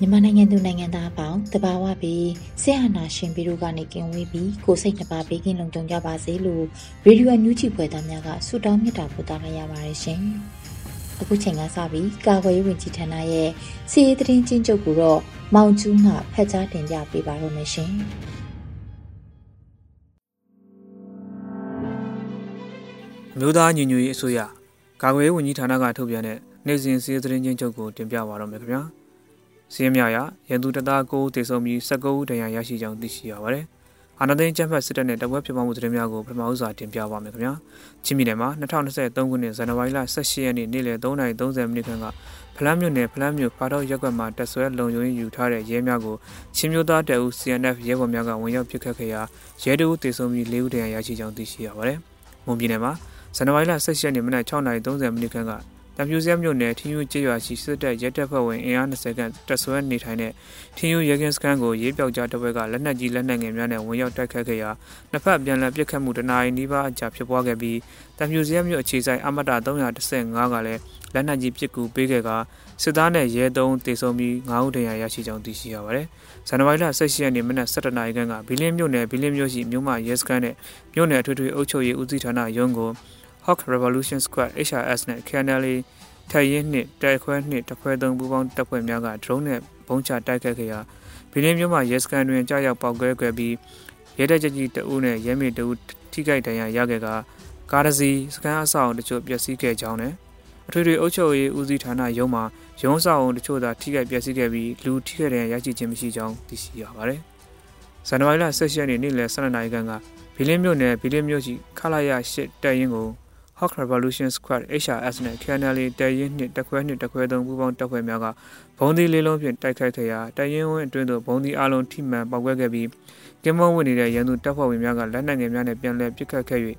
မြန်မာနိုင်ငံသူနိုင်ငံသားအပေါင်းတဘာဝပြီးဆရာနာရှင်ပြီးတို့ကနေကင်ဝေးပြီးကိုစိတ်နှပါဘေးကင်းလုံခြုံကြပါစေလို့ရေဒီယိုညူချီဖွယ်သားများကဆုတောင်းမေတ္တာပို့သလိုက်ရပါတယ်ရှင်။အခုချိန်ကစပြီးကာကွယ်ရေးဝန်ကြီးဌာနရဲ့စီရေးသတင်းချင်းချုပ်ကိုတော့မောင်ကျူးမှဖတ်ကြားတင်ပြပေးပါရမရှင်။မျိုးသားညီညွတ်ရေးအစိုးရ ကာကွယ်ရေးဝန်ကြီးဌာနကထုတ်ပြန်တဲ့နိုင်စဉ်စီးသတင်းချင်းချုပ်ကိုတင်ပြပါတော့မယ်ခင်ဗျာစီးရမြရရန်သူတသားကိုတေဆုံပြီး19ဦးတန်ရာရရှိကြောင်းသိရှိရပါတယ်အာဏာသိမ်းကျန်းဖတ်စစ်တပ်နဲ့တပွဲဖြစ်ပွားမှုသတင်းများကိုပထမဦးစွာတင်ပြပါမယ်ခင်ဗျာချင်းပြည်နယ်မှာ2023ခုနှစ်ဇန်နဝါရီလ18ရက်နေ့နေ့လယ်3:30မိနစ်ခန့်ကဖလန်းမြို့နယ်ဖလန်းမြို့ဖာတော့ရက်ကွက်မှာတက်ဆွဲလုံခြုံရေးယူထားတဲ့ရဲများကိုချင်းမျိုးသားတပ်ဦး CNF ရဲဘော်များကဝင်ရောက်ပစ်ခတ်ခဲ့ရာရဲတအုပ်တေဆုံပြီး၄ဦးတန်ရာရရှိကြောင်းသိရှိရပါတယ်မွန်ပြည်နယ်မှာ ဇန်နဝါရီလ16ရက်နေ့မနက်6:30မိနစ်ခန့်ကတံပြူစဲမြို့နယ်ထင်းယူကျေးရွာရှိစစ်တပ်ရဲတပ်ဖွဲ့ဝင်အင်အား20ခန့်တပ်ဆွဲနေထိုင်တဲ့ထင်းယူရဲကင်းစခန်းကိုရေးပြောက်ကြားတပ်ဖွဲ့ကလက်နက်ကြီးလက်နက်ငယ်များနဲ့ဝင်ရောက်တိုက်ခတ်ခဲ့ရာနှစ်ဖက်ပြန်လည်ပစ်ခတ်မှုတနာရီနီးပါးအကြာဖြစ်ပွားခဲ့ပြီးတံပြူစဲမြို့အခြေဆိုင်အမတာ315ကလည်းလက်နက်ကြီးပစ်ကူပေးခဲ့ကစစ်သားနဲ့ရဲတုံးတေဆုံပြီး9ဦးတရာရရှိကြောင်းသိရှိရပါတယ်။ဇန်နဝါရီလ16ရက်နေ့မနက်7:00နာရီခန့်ကဘီလင်းမြို့နယ်ဘီလင်းမြို့ရှိမြို့မရဲစခန်းနဲ့မြို့နယ်အထွေထွေအုပ်ချုပ်ရေးဦးစီးဌာနရုံးကို Hawk Revolution Squad HRS နဲ့ KNLA ထိုင်ရင်နှစ်တိုက်ခွဲနှစ်တခွဲသုံးပူးပေါင်းတပ်ဖွဲ့များက drone နဲ့ဘုံချတိုက်ခတ်ခဲ့ရာဘီလင်းမြို့မှာရဲစခန်းတွင်ကြားရောက်ပောက်ကွဲခဲ့ပြီးရဲတပ်ကြကြီးတအုပ်နဲ့ရဲမေတအုပ်ထိခိုက်ဒဏ်ရာရခဲ့ကကားတစ်စီးစခန်းအဆောက်အုံတချို့ပျက်စီးခဲ့ကြောင်းနဲ့အထွေထွေအုပ်ချုပ်ရေးဦးစီးဌာနရုံးမှာရုံးဆောင်အုံတချို့သာထိခိုက်ပျက်စီးခဲ့ပြီးလူထိခိုက်ဒဏ်ရာရရှိခြင်းမရှိကြောင်းသိရှိရပါတယ်။ဇန်နဝါရီလ16ရက်နေ့နေ့လယ်12နာရီခန့်ကဘီလင်းမြို့နယ်ဘီလင်းမြို့ရှိခလာရ8တပ်ရင်းကို Hawk Revolution Squad HRS နဲ့ KNL တပ်ရင်းနှစ်တခွဲနှစ်တခွဲသုံးပူးပေါင်းတပ်ဖွဲ့များကဘုံသီးလေးလုံးဖြင့်တိုက်ခိုက်ခဲ့ရာတပ်ရင်းဝင်းအတွင်းသို့ဘုံသီးအလုံးထိမှန်ပေါက်ကွဲခဲ့ပြီးကင်းမုံဝင်နေတဲ့ရန်သူတပ်ဖွဲ့ဝင်များကလက်နက်ငယ်များနဲ့ပြန်လည်ပစ်ခတ်ခဲ့၍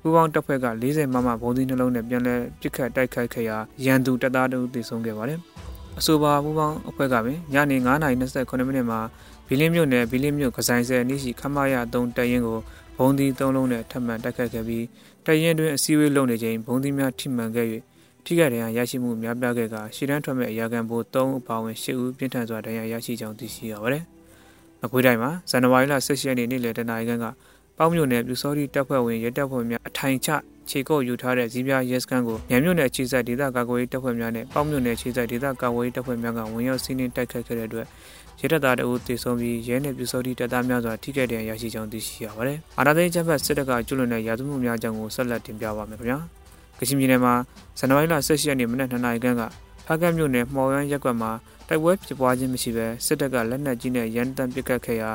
ပူးပေါင်းတပ်ဖွဲ့က40မမဘုံသီးနှလုံးနဲ့ပြန်လည်ပစ်ခတ်တိုက်ခိုက်ခဲ့ရာရန်သူတပ်သားတို့သေဆုံးခဲ့ပါတယ်။အဆိုပါပူးပေါင်းအဖွဲ့ကပင်ညနေ9:29မိနစ်မှာဘီလင်းမြို့နယ်ဘီလင်းမြို့ကဆိုင်ဆယ်နီးရှိခမရ3တပ်ရင်းကိုဘုံသီး3လုံးနဲ့ထပ်မံတိုက်ခိုက်ခဲ့ပြီး တရင်တွင်အစည်းအဝေးလုပ်နေချိန်ဘုံသီးများထိမှန်ခဲ့၍ထိခိုက်ဒဏ်ရာရရှိမှုများပြားခဲ့ကရှီတန်းထွက်မဲ့အရာခံဘိုး3ဦးပါဝင်10ဦးပြင်းထန်စွာဒဏ်ရာရရှိကြောင်းသိရှိရပါတယ်။မကွေးတိုင်းမှာဇန်နဝါရီလ16ရက်နေ့နေ့လယ်တနာရီခန့်ကပေါင်းမြို့နယ်ပြူစောတိတပ်ဖွဲ့ဝင်ရဲတပ်ဖွဲ့များအထိုင်ချ ခြေကုပ်ယူထားတဲ့ဇီးပြားရဲစခန်းကိုညံမြို့နယ်အခြေစိုက်ဒေသကာကွယ်ရေးတပ်ဖွဲ့များနဲ့ပေါင်းမြို့နယ်အခြေစိုက်ဒေသကာကွယ်ရေးတပ်ဖွဲ့များကဝင်ရောက်စီးနင်းတိုက်ခတ်ခဲ့တဲ့အတွက်ရဲတပ်သားတအုပ်တေဆုံးပြီးရဲနယ်ပြူစောတိတပ်သားများစွာထိခိုက်ဒဏ်ရာရရှိကြောင်းသိရှိရပါတယ်။အာဏာသိမ်းချက်ဖက်စစ်တပ်ကကျူးလွန်တဲ့ရာဇဝမှုများကြောင့်ကိုဆက်လက်တင်ပြပါမယ်ခင်ဗျာ။ကချင်ပြည်နယ်မှာဇန်နဝါရီလ16ရက်နေ့မနက်2နာရီခန့်ကဖားကတ်မြို့နယ်မှော်ရမ်းရက်ကွက်မှာတိုက်ပွဲဖြစ်ပွားခြင်းမရှိဘဲစစ်တပ်ကလက်နက်ကြီးနဲ့ရန်တမ်းပစ်ခတ်ခဲ့ရာ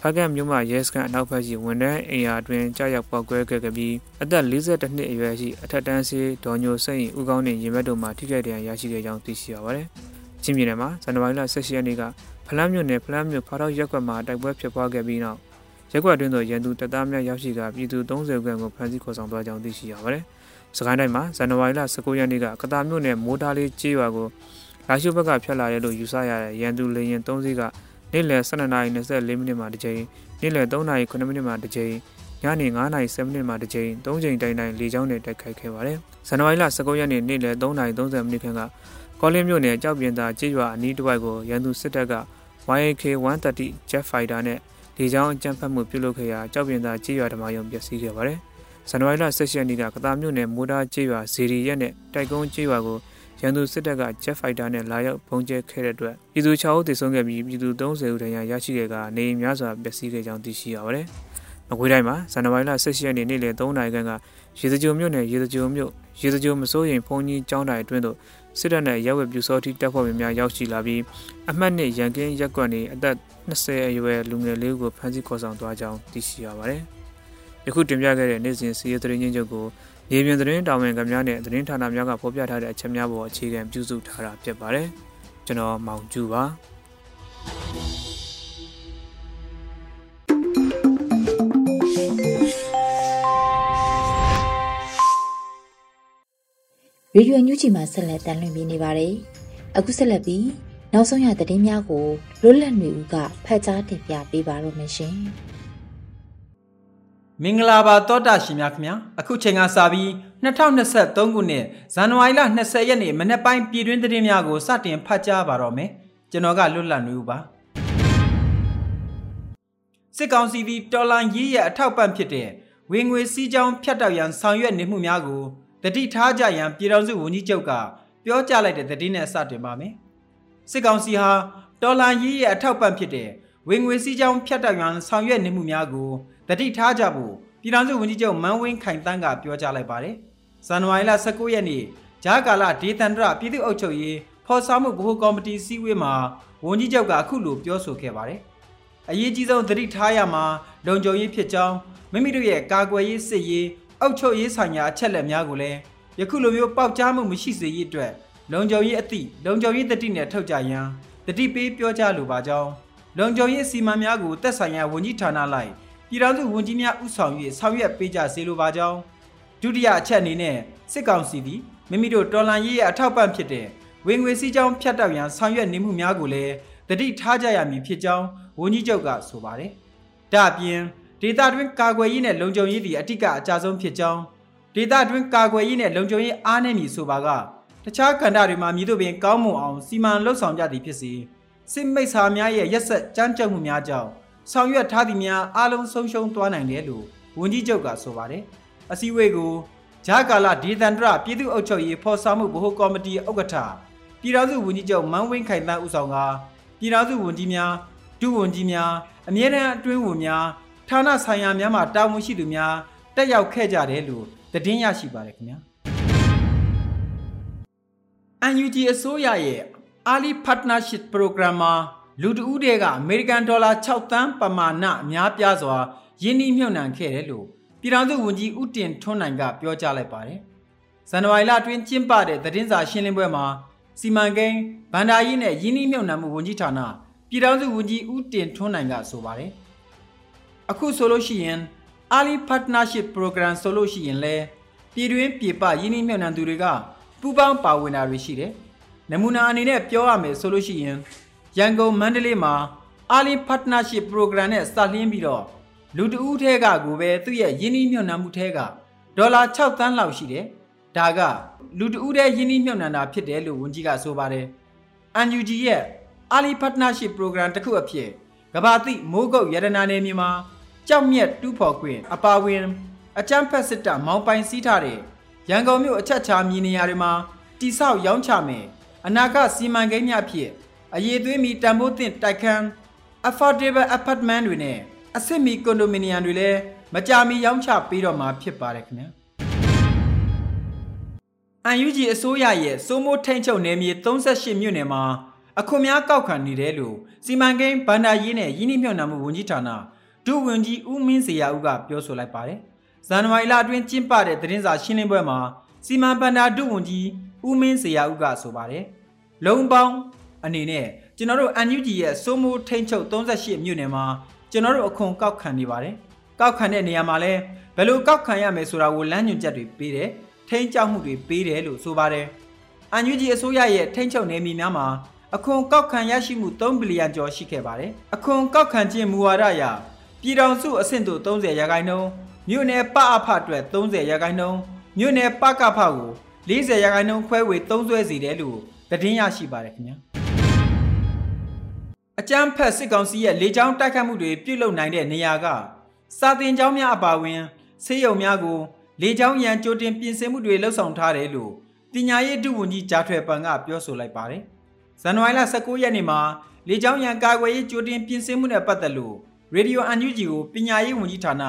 ဖားကတ်မြို့မှာရဲစခန်းအနောက်ဘက်ရှိဝန်ထမ်းအိမ်ယာတွင်ကြားရောက်ပောက်ကွဲခဲ့ပြီးအသက်42နှစ်အရွယ်ရှိအထက်တန်းဆေးဒေါ်ညိုစိတ်ဦးကောင်းနှင့်ရင်ဘတ်တို့မှထိခိုက်ဒဏ်ရာရရှိခဲ့ကြောင်းသိရှိရပါတယ်။ချင်းပြည်နယ်မှာဇန်နဝါရီလ16ရက်နေ့ကဖလန်းမြို့နယ်ဖလန်းမြို့ဖားတော့ရက်ကွက်မှာတိုက်ပွဲဖြစ်ပွားခဲ့ပြီးနောက်ရက်ကွက်တွင်သို့ရန်သူတပ်သားများရောက်ရှိကပြည်သူ30ခန့်ကိုဖမ်းဆီးခေါ်ဆောင်သွားကြောင်းသိရှိရပါတယ်။စကိုင်းတိုင်းမှာဇန်နဝါရီလ19ရက်နေ့ကကတာမြို့နယ်မိုးသားလေးကျေးရွာကိုလာရှိုးဘက်ကဖျက်လာရဲလို့ယူဆရတဲ့ရန်သူလေရင်3စီးက နေ့လယ်12:24မိနစ်မှာတစ်ကြိမ်နေ့လယ်3:09မိနစ်မှာတစ်ကြိမ်ညနေ9:07မိနစ်မှာတစ်ကြိမ်၃ကြိမ်တိုင်တိုင်လေကြောင်းနဲ့တိုက်ခိုက်ခဲ့ပါတယ်။ဇန်နဝါရီလ19ရက်နေ့နေ့လယ်3:30မိနစ်ခန့်ကကောလင်းမြို့နယ်ကြောက်ပြင်သာကျေးရွာအနီးတစ်ဝိုက်ကိုရန်သူစစ်တပ်က YK130 Jet Fighter နဲ့လေကြောင်းအကြမ်းဖက်မှုပြုလုပ်ခဲ့ရာကြောက်ပြင်သာကြေးရွာဓမ္မယုံပျက်စီးခဲ့ပါတယ်ဇန်နဝါရီလ16ရက်နေ့ကကတားမြို့နယ်မိုးတားကျေးရွာဇီရီရက်နဲ့တိုက်ကုန်းကျေးရွာကို ရန်သူစစ်တပ်က Jet Fighter နဲ့လာရောက်ပုံကျဲခဲ့တဲ့အတွက်ပြည်သူ6ဦးသေဆုံးခဲ့ပြီးပြည်သူ30ဦးဒဏ်ရာရရှိခဲ့ကနေများစွာပျက်စီးခဲ့ကြောင်းသိရှိရပါတယ်။မကွေးတိုင်းမှာဇန်နဝါရီလ16ရက်နေ့နေ့လယ်3နာရီခန့်ကရေစကြိုမြို့နယ်ရေစကြိုမြို့ရေစကြိုမစိုးရင်ဖုန်ကြီးကျောင်းတိုင်အတွင်းသို့စစ်တပ်နဲ့ရဲဝဲပြူစောတိတပ်ဖွဲ့များရောက်ရှိလာပြီးအမှတ်နှစ်ရန်ကင်းရက်ကွက်နေအသက်20အရွယ်လူငယ်လေးဦးကိုဖမ်းဆီးခေါ်ဆောင်သွားကြောင်းသိရှိရပါတယ်။ယခုတင်ပြခဲ့တဲ့နေ့စဉ်စီးရဲသတင်းချင်းချုပ်ကို ရေပြင်သတင်းတာဝန်ခံများနဲ့သတင်းဌာနများကဖော်ပြထားတဲ့အချက်များပေါ်အခြေခံပြုစုထားတာဖြစ်ပါတယ်။ကျွန်တော်မောင်ကျူပါ။ရေဒီယိုညူချီမှာဆက်လက်တင်ပြနေပါတယ်။အခုဆက်လက်ပြီးနောက်ဆုံးရသတင်းများကိုလွတ်လပ်နေဦးကဖတ်ကြားတင်ပြပေးပါရမရှင်။ မင်္ဂလာပါတောတာရှင်များခင်ဗျာအခုချိန်ကစပြီး2023ခုနှစ်ဇန်နဝါရီလ20ရက်နေ့မနေ့ပိုင်းပြည်တွင်းသတင်းများကိုစတင်ဖတ်ကြားပါတော့မယ်ကျွန်တော်ကလွတ်လပ်နေဦးပါစစ်ကောင်စီသည်တော်လန်ရေးရဲ့အထောက်ပံ့ဖြစ်တဲ့ဝင်ငွေစည်းကြောင်းဖြတ်တောက်ရန်ဆောင်ရွက်နေမှုများကိုတတိထားကြရန်ပြည်တော်စုဝန်ကြီးချုပ်ကပြောကြားလိုက်တဲ့သတင်းနဲ့စတင်ပါမယ်။စစ်ကောင်စီဟာတော်လန်ရေးရဲ့အထောက်ပံ့ဖြစ်တဲ့ဝင်ငွေစည်းကြောင်းဖြတ်တောက်ရန်ဆောင်ရွက်နေမှုများကို တတိထားကြဖို့ပြည်တော်စုဝန်ကြီးချုပ်မန်းဝင်းခိုင်တန်းကပြောကြားလိုက်ပါတယ်။ဇန်နဝါရီလ19ရက်နေ့ဂျာကာလာဒေသန္တရပြည်သူ့အုပ်ချုပ်ရေးဖော်ဆောင်မှုဗဟိုကော်မတီစည်းဝေးမှာဝန်ကြီးချုပ်ကအခုလိုပြောဆိုခဲ့ပါတယ်။အရေးကြီးဆုံးသတိထားရမှာလုံခြုံရေးဖြစ်ကြောင်းမိမိတို့ရဲ့ကာကွယ်ရေးစစ်ရေးအုပ်ချုပ်ရေးဆိုင်ရာအချက်လက်များကိုလည်းယခုလိုမျိုးပေါက်ကြားမှုမရှိစေရေးအတွက်လုံခြုံရေးအသည့်လုံခြုံရေးတတိနဲ့ထုတ်ကြရန်တတိပေးပြောကြားလိုပါကြောင်းလုံခြုံရေးစီမံများကိုတက်ဆိုင်ရာဝန်ကြီးဌာနလိုက် ပြည်ထောင်စုဝန်ကြီးများဥဆောင်၍ဆောင်ရွက်ပေးကြစေလိုပါကြောင်းဒုတိယအချက်အနေနဲ့စစ်ကောင်စီသည်မိမိတို့တော်လှန်ရေးရဲ့အထောက်ပံ့ဖြစ်တဲ့ဝင်ငွေစည်းကြောင်းဖြတ်တောက်ရန်ဆောင်ရွက်နေမှုများကိုလည်းတတိထားကြရမည်ဖြစ်ကြောင်းဝန်ကြီးချုပ်ကဆိုပါတယ်။ဒါအပြင်ဒေတာတွင်ကာကွယ်ရေးနဲ့လုံခြုံရေးသည်အတိကအကြဆုံးဖြစ်ကြောင်းဒေတာတွင်ကာကွယ်ရေးနဲ့လုံခြုံရေးအားနည်းမည်ဆိုပါကတခြားကဏ္ဍတွေမှာမြည်တို့ပင်ကောင်းမွန်အောင်စီမံလှုပ်ဆောင်ကြသည်ဖြစ်စေစစ်မိတ်ဆာများရဲ့ရက်ဆက်ကြမ်းကြုတ်မှုများကြောင့် ဆောင်ရွက်ထားသည်များအားလုံးဆုံးရှုံးသွားနိုင်တယ်လို့ဝန်ကြီးချုပ်ကဆိုပါတယ်အစည်းအဝေးကိုဂျာကာလာဒေသန္တရပြည်သူ့အုပ်ချုပ်ရေးဖော်ဆောင်မှုဗဟိုကော်မတီဥက္ကဋ္ဌပြည်ထောင်စုဝန်ကြီးချုပ်မန်းဝင်းခိုင်တန်းဦးဆောင်ကပြည်ထောင်စုဝန်ကြီးများဒုဝန်ကြီးများအမြဲတမ်းအတွင်းဝန်များဌာနဆိုင်ရာများမှတာဝန်ရှိသူများတက်ရောက်ခဲ့ကြတယ်လို့သတင်းရရှိပါတယ်ခင်ဗျာ UNG အစိုးရရဲ့ Ali Partnership Program မှာ လူတဦးတည်းကအမေရိကန်ဒေါ်လာ6သန်းပမာဏအများပြားစွာယင်းနှိမ့်မြုပ်နှံခဲ့တယ်လို့ပြည်ထောင်စုဝန်ကြီးဦးတင်ထွန်းနိုင်ကပြောကြားလိုက်ပါတယ်။ဇန်နဝါရီလအတွင်းကျင်းပတဲ့သတင်းစာရှင်းလင်းပွဲမှာစီမံကိန်းဗန္ဒာရေးနဲ့ယင်းနှိမ့်မြုပ်နှံမှုဝန်ကြီးဌာနပြည်ထောင်စုဝန်ကြီးဦးတင်ထွန်းနိုင်ကဆိုပါတယ်။အခုဆိုလို့ရှိရင် Ali Partnership Program ဆိုလို့ရှိရင်လဲပြည်တွင်းပြည်ပယင်းနှိမ့်မြုပ်နှံသူတွေကပူးပေါင်းပါဝင်တာတွေရှိတယ်။နမူနာအနေနဲ့ပြောရမယ်ဆိုလို့ရှိရင် ရန်ကုန်မန္တလေးမှာ Ali Partnership Program နဲ့စလင်းပြီးတော့လူတဦးထဲကကိုပဲသူ့ရဲ့ယင်းနှိမ့်မြုပ်နှံမှုထဲကဒေါ်လာ6သန်းလောက်ရှိတယ်။ဒါကလူတဦးတည်းယင်းနှိမ့်မြုပ်နှံတာဖြစ်တယ်လို့ဝန်ကြီးကဆိုပါတယ်။ UNG ရဲ့ Ali Partnership Program တစ်ခုအဖြစ်ကဘာတိမိုးကုတ်ရတနာနယ်မြေမှာကြောက်မြက်တူးဖော်ခွင့်အပါဝင် အကြမ်းဖက်စစ်တပ်မောင်းပိုင်စည်းထားတဲ့ရန်ကုန်မြို့အချက်ချာမြေနေရာတွေမှာတိဆောက်ရောင်းချမယ်အနာဂတ်စီမံကိန်းများဖြစ် အရေးသွေးမီတန်ဖိုးသင့်တိုက်ခန်း affordable apartment တွေနဲ့အဆင့်မီကွန်ဒိုမီနီယံတွေလည်းမကြာမီရောင်းချပေးတော့မှာဖြစ်ပါတယ်ခင်ဗျာအန်ယူဂျီအစိုးရရဲ့စိုးမိုးထိန်ချုပ်နယ်မြေ38မြို့နယ်မှာအခွန်များကောက်ခံနေတယ်လို့စီမံကိန်းဗန္ဒာရေးနဲ့ရင်းနှီးမြှုပ်နှံမှုဝန်ကြီးဌာနဒုဝန်ကြီးဦးမင်းစေရဦးကပြောဆိုလိုက်ပါတယ်။ဇန်နဝါရီလအတွင်းကျင်းပတဲ့သတင်းစာရှင်းလင်းပွဲမှာစီမံဘဏ္ဍာဒုဝန်ကြီးဦးမင်းစေရဦးကဆိုပါတယ်။လုံပေါင်း အနေနဲ့ကျွန်တော်တို့ UNUG ရဲ့စိုးမိုးထိန်ချုပ်38မြို့နယ်မှာကျွန်တော်တို့အခွန်ကောက်ခံနေပါတယ်။ကောက်ခံတဲ့နေရာမှာလည်းဘယ်လိုကောက်ခံရမယ်ဆိုတာကိုလမ်းညွှန်ချက်တွေပေးတယ်။ထိန်းကျောင်းမှုတွေပေးတယ်လို့ဆိုပါတယ်။ UNUG အစိုးရရဲ့ထိန်းချုပ်နယ်မြေများမှာအခွန်ကောက်ခံရရှိမှု3ဘီလီယံကျော်ရှိခဲ့ပါတယ်။အခွန်ကောက်ခံခြင်းမူဝါဒအရပြည်ထောင်စုအဆင့်သို့30ရာခိုင်နှုန်းမြို့နယ်ပအဖအတွက်30ရာခိုင်နှုန်းမြို့နယ်ပကဖကို40ရာခိုင်နှုန်းခွဲဝေသုံးစွဲစီတယ်လို့သတင်းရရှိပါတယ်ခင်ဗျာ အကြမ်းဖက်စစ်ကောင်စီရဲ့လေကြောင်းတိုက်ခတ်မှုတွေပြုလုပ်နိုင်တဲ့နေရာကစာတင်ကျောင်းများအပါအဝင်ဆေးရုံများကိုလေကြောင်းရန်ကြိုတင်ပြင်ဆင်မှုတွေလှုပ်ဆောင်ထားတယ်လို့ပညာရေးဒုဝန်ကြီးဂျာထွယ်ပန်ကပြောဆိုလိုက်ပါတယ်။ဇန်နဝါရီလ19ရက်နေ့မှာလေကြောင်းရန်ကာကွယ်ရေးကြိုတင်ပြင်ဆင်မှုနဲ့ပတ်သက်လို့ရေဒီယိုအန်ယူဂျီကိုပညာရေးဝန်ကြီးဌာန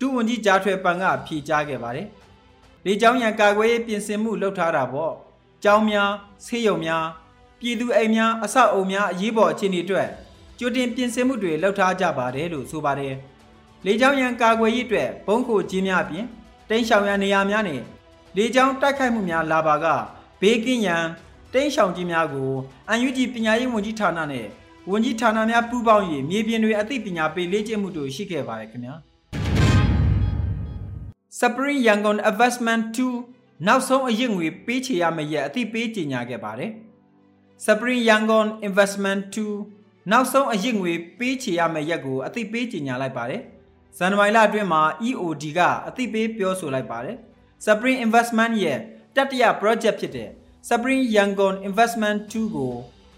ဒုဝန်ကြီးဂျာထွယ်ပန်ကဖြေကြားခဲ့ပါတယ်။လေကြောင်းရန်ကာကွယ်ရေးပြင်ဆင်မှုလုပ်ထားတာပေါ့။ကျောင်းများဆေးရုံများ ပြည်သူအိမ်များအဆောက်အုံများအရေးပေါ်အခြေအနေအတွက်ကြိုတင်ပြင်ဆင်မှုတွေလှုပ်ထားကြပါတယ်လို့ဆိုပါတယ်။လေကြောင်းရန်ကာကွယ်ရေးအတွက်ဘုံခိုကြီးများအပြင်တိန့်ရှောင်ရန်နေရာများနဲ့လေကြောင်းတိုက်ခိုက်မှုများလာပါကဘေးကင်းရန်တိန့်ရှောင်ကြီးများကိုအန်ယူဂျီပညာရေးဝန်ကြီးဌာနနဲ့ဝန်ကြီးဌာနများပူးပေါင်း၍မြေပြင်တွေအသိပညာပေးလေ့ကျင့်မှုတို့ရှိခဲ့ပါတယ်ခင်ဗျာ Spring Yangon Investment 2နောက်ဆုံးအရင့်ငွေပေးချေရမယ့်ရက်အသိပေးကြေညာခဲ့ပါတယ် Spring Yangon Investment 2နောက်ဆုံးအရင့်ငွေပေးချေရမယ့်ရက်ကိုအသိပေးကြေညာလိုက်ပါတယ်ဇန်နဝါရီလအတွင်းမှာ EOD ကအသိပေးပြောဆိုလိုက်ပါတယ် Spring Investment ရဲ့တတိယ project ဖြစ်တဲ့ Spring Yangon Investment 2ကို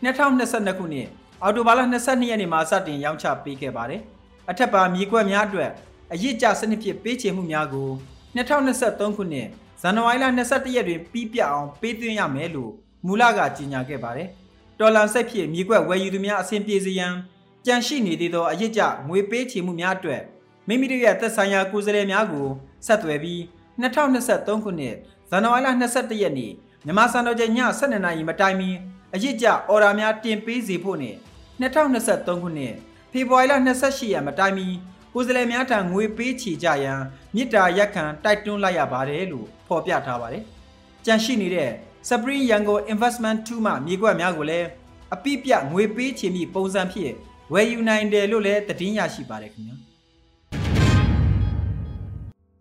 2022ခုနှစ်အော်တိုဘာလ22ရက်နေ့မှာစတင်ရောင်းချပေးခဲ့ပါတယ်။အထက်ပါမြေကွက်များအတွက်အရစ်ကြစနစ်ဖြင့်ပေးချေမှုများကို2023ခုနှစ်ဇန်နဝါရီလ22ရက်တွင်ပြီးပြအောင်ပေးသွင်းရမယ်လို့ မူလကကြေညာခဲ့ပါတယ်။တော်လန်ဆက်ဖြစ်မြေကွက်ဝယ်ယူသူများအဆင်ပြေစေရန်ကြန့်ရှိနေသေးသောအရစ်ကြငွေပေးချေမှုများအတွက်မိမိတို့ရဲ့သက်ဆိုင်ရာကိုယ်စားလှယ်များကိုဆက်သွယ်ပြီး2023ခုနှစ်ဇန်နဝါရီလ22ရက်နေ့မြန်မာစံတော်ချိန်ည7:00နာရီမတိုင်မီအရစ်ကြအော်ဒါများတင်ပေးစေဖို့နဲ့2023ခုနှစ်ဖေဖော်ဝါရီလ28ရက်မတိုင်မီကိုယ်စားလှယ်များထံငွေပေးချေကြရန်မြစ်တာရက်ခံတိုက်တွန်းလိုက်ရပါတယ်လို့ဖော်ပြထားပါတယ်။ကြန့်ရှိနေတဲ့ Spring Yango Investment 2မှမြေကွက်များကိုလည်းအပိပြငွေပေးချေမိပုံစံဖြင့်ဝယ်ယူနိုင်တယ်လို့လည်းသတင်းရရှိပါတယ်ခင်ဗျာ။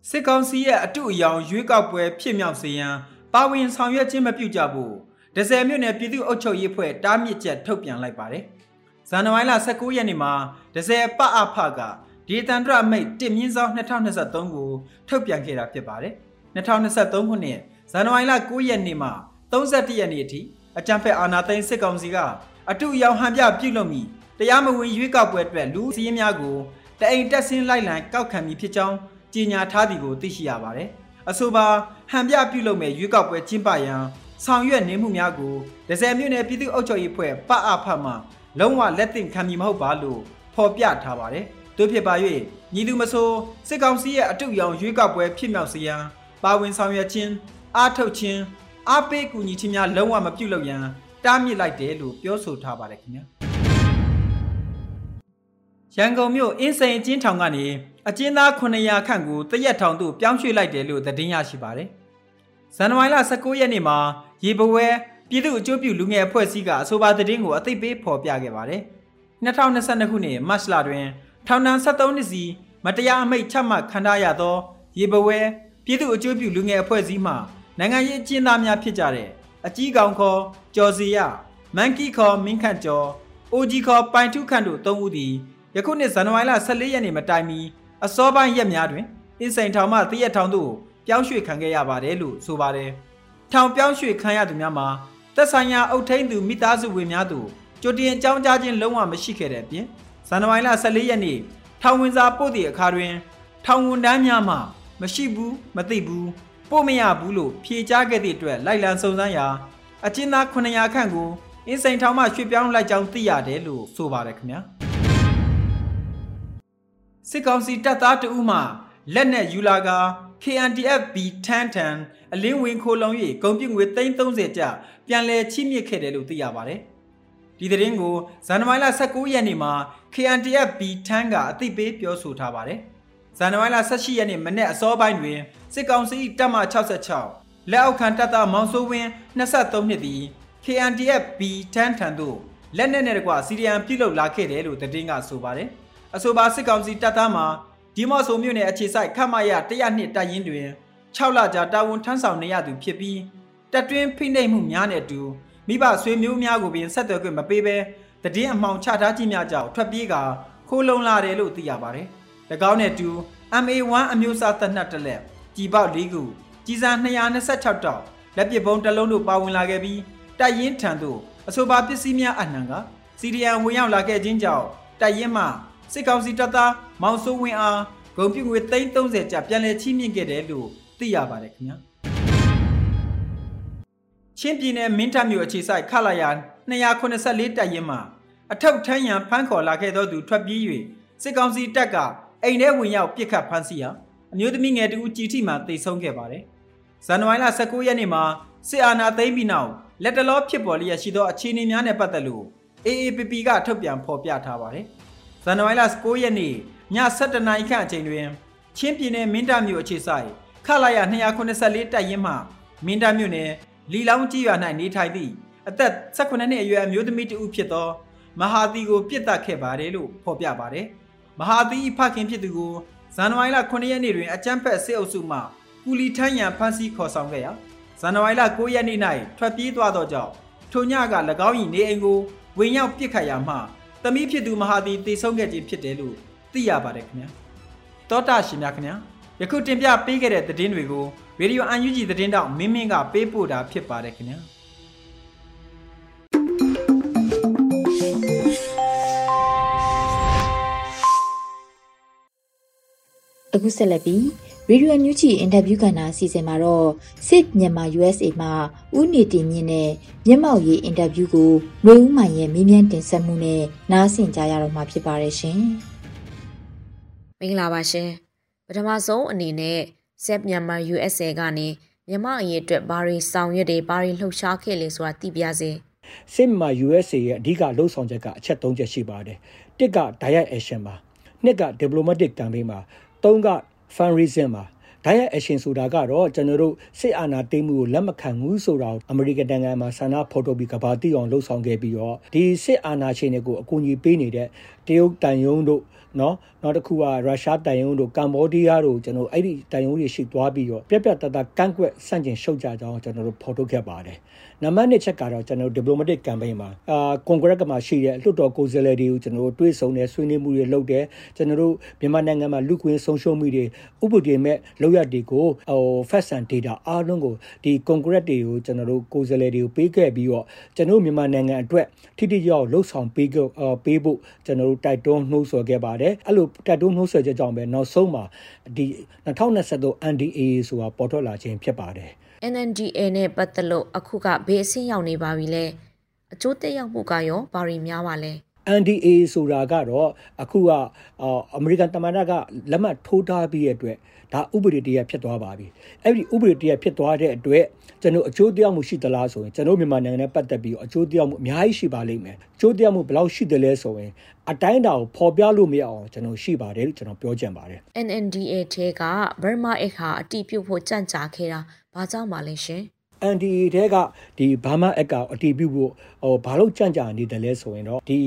စစ်ကောင်စီရဲ့အတုအယောင်ရွေးကောက်ပွဲဖြစ်မြောက်စေရန်ပါဝင်ဆောင်ရွက်ခြင်းမပြုကြဖို့ဒဇယ်မြို့နယ်ပြည်သူ့အုပ်ချုပ်ရေးဖွဲ့တားမြစ်ချက်ထုတ်ပြန်လိုက်ပါတယ်။ဇန်နဝါရီလ19ရက်နေ့မှာဒဇယ်ပအဖကဒေသန္တရမိတ်တင်မြင့်ဆောင်2023ကိုထုတ်ပြန်ခဲ့တာဖြစ်ပါတယ်။2023ခုနှစ်ဇန်နဝါရီလ9ရက်နေ့မှ 31ရက်နေ့အထိအကြံဖက်အာဏာသိမ်းစစ်ကောင်စီကအတုအယောင်ဟန်ပြပြုလုပ်မိတရားမဝင်ရွေးကောက်ပွဲအတွက်လူစည်းရင်းများကိုတအိမ်တက်ဆင်းလိုက်လံကောက်ခံမိဖြစ်ကြောင်းကြေညာထားသည်ကိုသိရှိရပါတယ်။အဆိုပါဟန်ပြပြုလုပ်မဲ့ရွေးကောက်ပွဲကျင်းပရန်ဆောင်ရွက်နေမှုများကိုဒဇယ်မြို့နယ်ပြည်သူ့အုပ်ချုပ်ရေးဖွဲ့ပအဖမှလုံးဝလက်သင့်ခံမည်မဟုတ်ပါလို့ဖော်ပြထားပါတယ်။တို့ဖြစ်ပါ၍ညီသူမဆိုစစ်ကောင်စီရဲ့အတုရောင်ရွေးကောက်ပွဲဖြစ်မြောက်စေရန်ပါဝင်ဆောင်ရွက်ခြင်းအားထုတ်ခြင်း အားပေးကူညီခြင်းများလုံးဝမပြုလုပ်ရန်တားမြစ်လိုက်တယ်လို့ပြောဆိုထားပါတယ်ခင်ဗျာ။ရန်ကုန်မြို့အင်းစိန်အကျဉ်းထောင်ကနေအကျဉ်းသား900ခန့်ကိုတရက်ထောင်သို့ပြောင်းရွှေ့လိုက်တယ်လို့သတင်းရရှိပါတယ်။ဇန်နဝါရီလ19ရက်နေ့မှာရေပဝဲပြည်သူ့အကျိုးပြုလူငယ်အဖွဲ့အစည်းကအဆိုပါသတင်းကိုအသိပေးဖော်ပြခဲ့ပါတယ်။2022ခုနှစ်မတ်လတွင်ထောင်ဒဏ်73နှစ်စီမတရားအမိန့်ချမှတ်ခံထားရသော ရေပဝဲပြည်သူ့အကျိုးပြုလူငယ်အဖွဲ့အစည်းမှ နိုင်ငံရေးအကျဉ်းသားများဖြစ်ကြတဲ့အကြီးကောင်ခေါ်ကျော်စီရမန်ကီခေါ်မင်းခန့်ကျော်အိုဂျီခေါ်ပိုင်ထုခန့်တို့၃ဦးသည်ယခုနှစ်ဇန်နဝါရီလ14ရက်နေ့မတိုင်မီအစောပိုင်းရက်များတွင်အင်းစိန်ထောင်မှတရက်ထောင်သို့ပြောင်းရွှေ့ခံခဲ့ရပါတယ်လို့ဆိုပါတယ်။ထောင်ပြောင်းရွှေ့ခံရသူများမှာသက်ဆိုင်ရာအုပ်ထိန်းသူမိသားစုဝင်များတို့ကြိုတင်အကြောင်းကြားခြင်းလုံးဝမရှိခဲ့တဲ့အပြင်ဇန်နဝါရီလ14ရက်နေ့ထောင်ဝင်စာပို့သည့်အခါတွင် ထောင်ဝန်ထမ်းများမှမရှိဘူးမသိဘူး ပို့မရဘူးလို့ဖြေကြားခဲ့သည့်အတွက်လိုက်လံစုံစမ်းရာအကျဉ်းသား900ခန့်ကိုအင်းစိန်ထောင်မှရွှေ့ပြောင်းလိုက်ကြောင်းသိရတယ်လို့ဆိုပါတယ်ခင်ဗျာ။စစ်ကောင်စီတပ်သားတအုပ်မှလက်နက်ယူလာက KNDF B ထန်းထန်အလင်းဝင်ခိုလုံ၍ဂုံပြငွေ330ကျပြန်လည်ချိမြစ်ခဲ့တယ်လို့သိရပါတယ်။ဒီသတင်းကိုဇန်နဝါရီလ19ရက်နေ့မှာ KNDF B ထန်းကအသိပေးပြောဆိုထားပါတယ်။ ဇန်နဝါရီလ18ရက်နေ့မနေ့အစောပိုင်းတွင်စစ်ကောင်စီတပ်မ66လက်အောက်ခံတပ်သားမောင်စိုးဝင်း23နှစ်သည် KNDF B ထန်းထန်သို့လက်နက်နဲ့တကွစီရီယံပြုတ်လုလာခဲ့တယ်လို့သတင်းကဆိုပါတယ်။အဆိုပါစစ်ကောင်စီတပ်သားမှာဒီမော့ဆိုမြို့နယ်အခြေစိုက်ခတ်မရ100နှစ်တပ်ရင်းတွင်6လကြာတာဝန်ထမ်းဆောင်နေရသူဖြစ်ပြီးတပ်တွင်းဖိနှိပ်မှုများနဲ့အတူမိဘဆွေမျိုးများကိုပင်ဆက်သွယ်ခွင့်မပေးဘဲတည်င်းအမှောင်ချထားခြင်းများကြောင့်ထွက်ပြေးကာခိုးလုံလာတယ်လို့သိရပါတယ်။၎ င်းနဲ့အတူ MA1 အမျိုးအစားတပ်နှက်တစ်လက်ကြီးပေါက်၄ခုကြီးစား226တောက်လက်ပစ်ဘုံတစ်လုံးတို့ပါဝင်လာခဲ့ပြီးတပ်ရင်းထံသို့အဆိုပါပစ္စည်းများအနှံကစီရီယံဝင်ရောက်လာခဲ့ခြင်းကြောင့်တပ်ရင်းမှစစ်ကောင်စီတပ်သားမောင်စိုးဝင်းအားဂုံပြူငွေ330ကျပြန်လည်ချီးမြှင့်ခဲ့တယ်လို့သိရပါတယ်ခင်ဗျာချင်းပြည်နယ်မင်းတပ်မြို့အခြေစိုက်ခလာယာ284တပ်ရင်းမှာအထောက်ထမ်းရန်ဖမ်းခေါ်လာခဲ့သောသူထွက်ပြေး၍စစ်ကောင်စီတပ်က အိမ်ထဲဝင်ရောက်ပစ်ခတ်ဖမ်းဆီးရာအမျိုးသမီးငယ်တူကြီးထိမှတိတ်ဆုံးခဲ့ပါတယ်။ဇန်နဝါရီလ19ရက်နေ့မှာစစ်အာဏာသိမ်းပြီးနောက်လက်တလောဖြစ်ပေါ်လျက်ရှိသောအခြေအနေများနဲ့ပတ်သက်လို့ AAPP ကထုတ်ပြန်ဖော်ပြထားပါတယ်။ဇန်နဝါရီလ19ရက်နေ့ည7:00နာရီခန့်အချိန်တွင်ချင်းပြည်နယ်မင်းတပ်မြို့အခြေစိုက်ခလာရ284တပ်ရင်းမှမင်းတပ်မြို့နယ်လီလောင်းကြီးရွာ၌နေထိုင်သည့်အသက်18နှစ်အရွယ်အမျိုးသမီးတဦးဖြစ်သောမဟာတီကိုပြစ်တက်ခဲ့ပါတယ်လို့ဖော်ပြပါတယ်။ မဟာတီဖခင်ဖြစ်သူကိုဇန်နဝါရီလ9ရက်နေ့တွင်အကြမ်းဖက်စစ်အုပ်စုမှကူလီထမ်းရန်ဖမ်းဆီးခေါ်ဆောင်ခဲ့ရာဇန်နဝါရီလ9ရက်နေ့၌ထွက်ပြေးသွားသောကြောင့်ထိုညက၎င်း၏နေအိမ်ကိုဝင်ရောက်ပစ်ခတ်ရာမှတမိဖြစ်သူမဟာတီတေဆုံးခဲ့ခြင်းဖြစ်တယ်လို့သိရပါတယ်ခင်ဗျာတောတာရှင်များခင်ဗျာယခုတင်ပြပေးခဲ့တဲ့သတင်းတွေကိုရေဒီယိုအန်ယူဂျီသတင်းတောက်မင်းမင်းကပေးပို့တာဖြစ်ပါတယ်ခင်ဗျာ အခုဆက်လက်ပြီး Radio NUG အင်တာဗျူးကဏ္ဍအစီအစဉ်မှာတော့စစ်မြန်မာ USA မှာဥနေတင်မြင့်နဲ့မျက်မှောက်ရေးအင်တာဗျူးကိုနှွေဦးမိုင်ရဲ့မေးမြန်းတင်ဆက်မှုနဲ့နားဆင်ကြရတော့မှာဖြစ်ပါတယ်ရှင်။မင်္ဂလာပါရှင်။ပထမဆုံးအနေနဲ့စစ်မြန်မာ USA ကနေမြန်မာအရေးအတွက်ဘာတွေဆောင်ရွက်တွေဘာတွေလှုပ်ရှားခဲ့လဲဆိုတာသိပြစေ။စစ်မြန်မာ USA ရဲ့အဓိကလှုပ်ဆောင်ချက်ကအချက်၃ချက်ရှိပါတယ်။တစ်က direct action ပါ။နှစ်က diplomatic campaign ပါ။ သုံးက fundraising ပါဒါရဲ့ action ဆိုတာကတော့ကျွန်တော်တို့စစ်အာဏာသိမ်းမှုကိုလက်မခံဘူးဆိုတာအမေရိကန်နိုင်ငံမှာဆန္ဒဖော်ထုတ်ပြီးကဘာတိအောင်လှုံ့ဆော်ခဲ့ပြီးတော့ဒီစစ်အာဏာရှင်တွေကိုအကူအညီပေးနေတဲ့တရုတ်တန်ယုံတို့ နော်နောက်တစ်ခုကရုရှားတန်ယုံတို့ကမ္ဘောဒီးယားတို့ကျွန်တော်အဲ့ဒီတန်ယုံတွေရှိသွားပြီးတော့ပြက်ပြက်တတကန့်ကွက်ဆန့်ကျင်ရှုတ်ကြကြောင်းကျွန်တော်တို့ဖော်ထုတ်ခဲ့ပါတယ်နံပါတ်1ချက်ကတော့ကျွန်တော် diplomatic campaign မှာအာကွန်ဂရက်ကမှာရှိတဲ့လွှတ်တော်ကိုယ်စားလှယ်တွေကိုကျွန်တော်တို့တွေ့ဆုံတယ်ဆွေးနွေးမှုတွေလုပ်တယ်ကျွန်တော်တို့မြန်မာနိုင်ငံမှာလူကွင်းဆုံးရှုံးမှုတွေဥပဒေမဲ့လောက်ရတွေကိုဟို facts and data အားလုံးကိုဒီ congress တွေကိုကျွန်တော်တို့ကိုယ်စားလှယ်တွေကိုပေးခဲ့ပြီးတော့ကျွန်တော်မြန်မာနိုင်ငံအတွက်ထိထိရောက်လှုပ်ဆောင်ပေးပေးဖို့ကျွန်တော်တို့တိုက်တွန်းနှိုးဆော်ခဲ့ပါတယ်အဲ့လိုတိုက်တွန်းနှိုးဆော်ချက်ကြောင့်ပဲနောက်ဆုံးမှာဒီ2023 NDA ဆိုတာပေါ်ထွက်လာခြင်းဖြစ်ပါတယ် NNDA နဲ့ပတ်သက်လို့အခုကဘေးအဆင့်ရောက်နေပါပြီလဲအကျိုးသက်ရောက်မှုကရောဘာတွေများပါလဲ NDA ဆိုတာကတော့အခုကအမေရိကန်တမန်တော်ကလက်မှတ်ထိုးထားပြီးတဲ့အတွက် ဒါဥပဒေတရဖြစ်သွားပါပြီအဲ့ဒီဥပဒေတရဖြစ်သွားတဲ့အတွက်ကျွန်တော်အကျိုးတရားမှုရှိသလားဆိုရင်ကျွန်တော်မြန်မာနိုင်ငံနဲ့ပတ်သက်ပြီးအကျိုးတရားမှုအများကြီးရှိပါလိမ့်မယ်အကျိုးတရားမှုဘယ်လောက်ရှိတယ်လဲဆိုရင်အတိုင်းတာကိုပေါ်ပြလို့မရအောင်ကျွန်တော်ရှိပါတယ်လို့ကျွန်တော်ပြောချင်ပါတယ် NNDA ထဲက Burma အခါအတိပြုတ်ဖို့ကြံ့ကြာခဲ့တာဘာကြောင့်ပါလဲရှင် NDA တဲကဒီဘာမအက်ကအတီးပြုဖို့ဟိုဘာလို့ကြံ့ကြာနေတယ်လဲဆိုရင်တော့ဒီ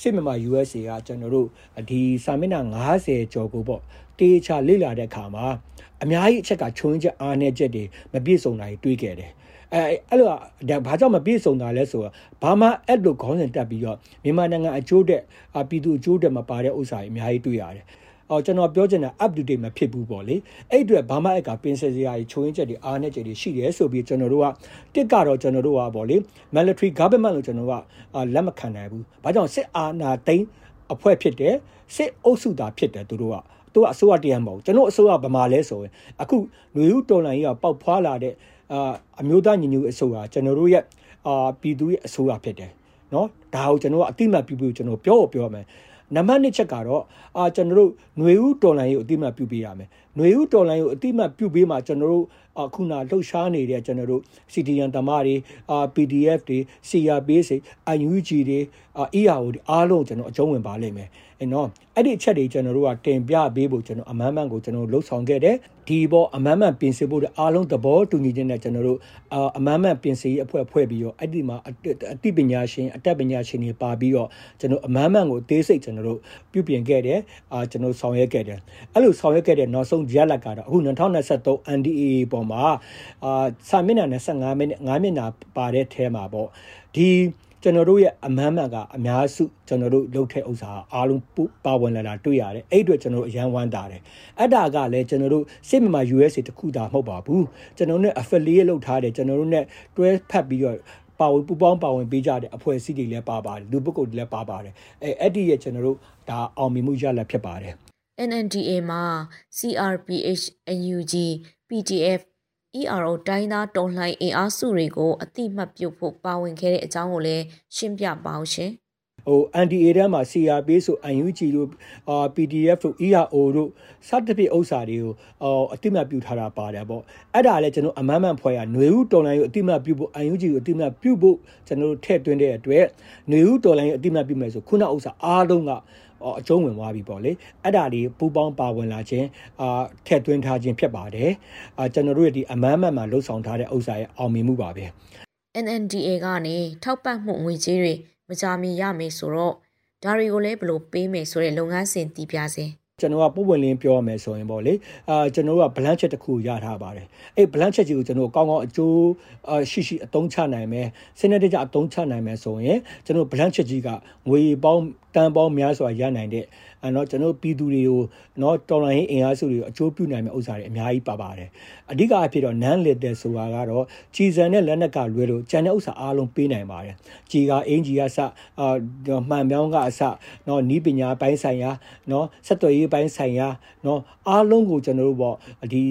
စစ်မြန်မာ USA ကကျွန်တော်တို့ဒီစာမျက်နှာ90ကျော်ကိုပေါ့ တေချာလေ့လာတဲ့အခါမှာအများကြီးအချက်ကချုံချက်အားနည်းချက်တွေမပြည့်စုံတာတွေတွေ့ခဲ့တယ်အဲအဲ့လိုဘာကြောင့်မပြည့်စုံတာလဲဆိုတော့ဘာမှအဲ့လိုခေါင်းစဉ်တက်ပြီးတော့မြန်မာနိုင်ငံအကျိုးတက်ပြည်သူအကျိုးတက်မပါတဲ့ဥစ္စာတွေအများကြီးတွေ့ရတယ်အော်ကျွန်တော်ပြောချင်တာ up to date မဖြစ်ဘူးပေါ့လေအဲ့အတွက်ဘာမှအကပင်စစရာကြီးချိုးရင်းချက်တွေအားနဲ့ချက်တွေရှိတယ်ဆိုပြီးကျွန်တော်တို့ကတစ်ကတော့ကျွန်တော်တို့ကပေါ့လေ military government လို့ကျွန်တော်ကလက်မခံနိုင်ဘူးဘာကြောင့်စစ်အာဏာသိမ်းအဖွဲ့ဖြစ်တယ်စစ်အုပ်စုသားဖြစ်တယ်သူတို့က သူကအစိုးရတရားမဟုတ်ကျွန်တော်အစိုးရဗမာလဲဆိုရင်အခုလူဦးတော်လိုင်းကြီးကပေါက်ဖွာလာတဲ့အာအမျိုးသားညီညွတ်အစိုးရကျွန်တော်တို့ရဲ့အာပြည်သူရဲ့အစိုးရဖြစ်တယ်နော်ဒါကိုကျွန်တော်ကအတိမတ်ပြုပြီးကျွန်တော်ပြောပြောမယ်နံပါတ်1ချက်ကတော့အာကျွန်တော်တို့ຫນွေဦးတော်လိုင်းကိုအတိမတ်ပြုပေးရမယ်ຫນွေဦးတော်လိုင်းကိုအတိမတ်ပြုပေးမှကျွန်တော်တို့အခုနလှုပ်ရှားနေတဲ့ကျွန်တော်တို့ CDN တမတွေအာ PDF တွေ CRPS တွေ UNG တွေ ERO တွေအားလုံးကျွန်တော်အကျုံးဝင်ပါလိမ့်မယ်အဲ နော်အဲ့ဒီအချက်တွေကျွန်တော်တို့ကတင်ပြပေးဖို့ကျွန်တော်အမှန်မှန်ကိုကျွန်တော်လှုပ်ဆောင်ခဲ့တယ်ဒီဘောအမှန်မှန်ပြင်ဆင်ဖို့အားလုံးသဘောတူညီခြင်းနဲ့ကျွန်တော်တို့အမှန်မှန်ပြင်ဆင်ရေးအဖွဲ့ဖွဲ့ပြီးတော့အဲ့ဒီမှာအသိပညာရှင်အတတ်ပညာရှင်တွေပါပြီးတော့ကျွန်တော်အမှန်မှန်ကိုအသေးစိတ်ကျွန်တော်တို့ပြုပြင်ခဲ့တယ်အာကျွန်တော်ဆောင်ရွက်ခဲ့တယ်အဲ့လိုဆောင်ရွက်ခဲ့တဲ့နောက်ဆုံးရလဒ်ကတော့အခု2023 NDAA ပေါ်မှာအာစာမျက်နှာ25မိနစ်5မျက်နှာပါတဲ့အဲမှာပေါ့ဒီ ကျွန်တော်တို့ရဲ့အမှန်မှန်ကအများစုကျွန်တော်တို့လုပ်တဲ့ဥစ္စာအားလုံးပါဝင်လာတာတွေ့ရတယ်အဲ့အတွက်ကျွန်တော်တို့အရန်ဝမ်းတာတယ်အဲ့ဒါကလည်းကျွန်တော်တို့စစ်မှန် USA တခုတာမဟုတ်ပါဘူးကျွန်တော်တို့ affiliate လုပ်ထားတယ်ကျွန်တော်တို့ ਨੇ တွဲဖက်ပြီးတော့ပါဝင်ပူပေါင်းပါဝင်ပေးကြတဲ့အဖွဲ့အစည်းတွေလည်းပါပါတယ်လူပုဂ္ဂိုလ်တွေလည်းပါပါတယ်အဲအဲ့ဒီရဲ့ကျွန်တော်တို့ဒါအောင်မြင်မှုရလဒ်ဖြစ်ပါတယ် NNDA မှာ CRPH NUG PDF ERO တိုင်းသားတော်လှန်အင်အားစုတွေကိုအတိမတ်ပြုတ်ဖို့ပါဝင်ခဲ့တဲ့အကြောင်းကိုလည်းရှင်းပြပါအောင်ရှင်။ဟို NDA တန်းမှာ CRP ဆို UNG တို့အာ PDF တို့ ERO တို့စသဖြင့်ဥစ္စာတွေကိုအော်အတိမတ်ပြုထားတာပါတယ်ပေါ့အဲ့ဒါလည်းကျွန်တော်အမမ်းမှန်ဖွဲ့ရຫນွေဦးတော်လိုင်းကိုအတိမတ်ပြုဖို့ UNG ကိုအတိမတ်ပြုဖို့ကျွန်တော်ထည့်သွင်းတဲ့အတွက်ຫນွေဦးတော်လိုင်းကိုအတိမတ်ပြုမယ်ဆိုခုနဥစ္စာအားလုံးက အကျုံးဝင်သွားပြီပေါ့လေအဲ့ဒါဒီပူပေါင်းပါဝင်လာခြင်းအာထည့်သွင်းထားခြင်းဖြစ်ပါတယ်အာကျွန်တော်တို့ရဲ့ဒီအမမ်းမှန်မှာလှုပ်ဆောင်ထားတဲ့ဥစ္စာရဲ့အောင်မြင်မှုပါပဲ NNDA ကနေထောက်ပံ့မှုငွေကြေးတွေမကြမီရမယ်ဆိုတော့ဒါတွေကိုလည်းဘယ်လိုပေးမယ်ဆိုတဲ့လုပ်ငန်းစဉ်တည်ပြစေကျွန်တော်ကပုံဝင်လင်းပြောရမယ်ဆိုရင်ပေါ့လေအာကျွန်တော်က blank check တစ်ခုရထားပါတယ်အဲ့ blank check ကြီးကိုကျွန်တော်ကောင်းကောင်းအကျိုးရှိရှိအသုံးချနိုင်မယ်စနစ်တကျအသုံးချနိုင်မယ်ဆိုရင်ကျွန်တော် blank check ကြီးကငွေပေါင်းတန်ပေါင်းများစွာရနိုင်တဲ့အဲတော့ကျွန်တော်ပြည်သူတွေကိုနော်တော်လိုင်းအင်အားစုတွေကိုအကျိုးပြုနိုင်မယ့်ဥစ္စာတွေအများကြီးပါပါတယ်အဓိကအဖြစ်တော့ non lethal ဆိုတာကတော့ကြီးစံတဲ့လက်နက်ကလွဲလို့ကျန်တဲ့ဥစ္စာအားလုံးပေးနိုင်ပါတယ်ကြီးကအင်ဂျီကအစအာမှန်ပြောင်းကအစနော်နီးပညာပိုင်းဆိုင်ရာနော်ဆက်သွယ်ရေးပိုင်းဆိုင်ရာနော်အားလုံးကိုကျွန်တော်တို့ပေါ့ဒီ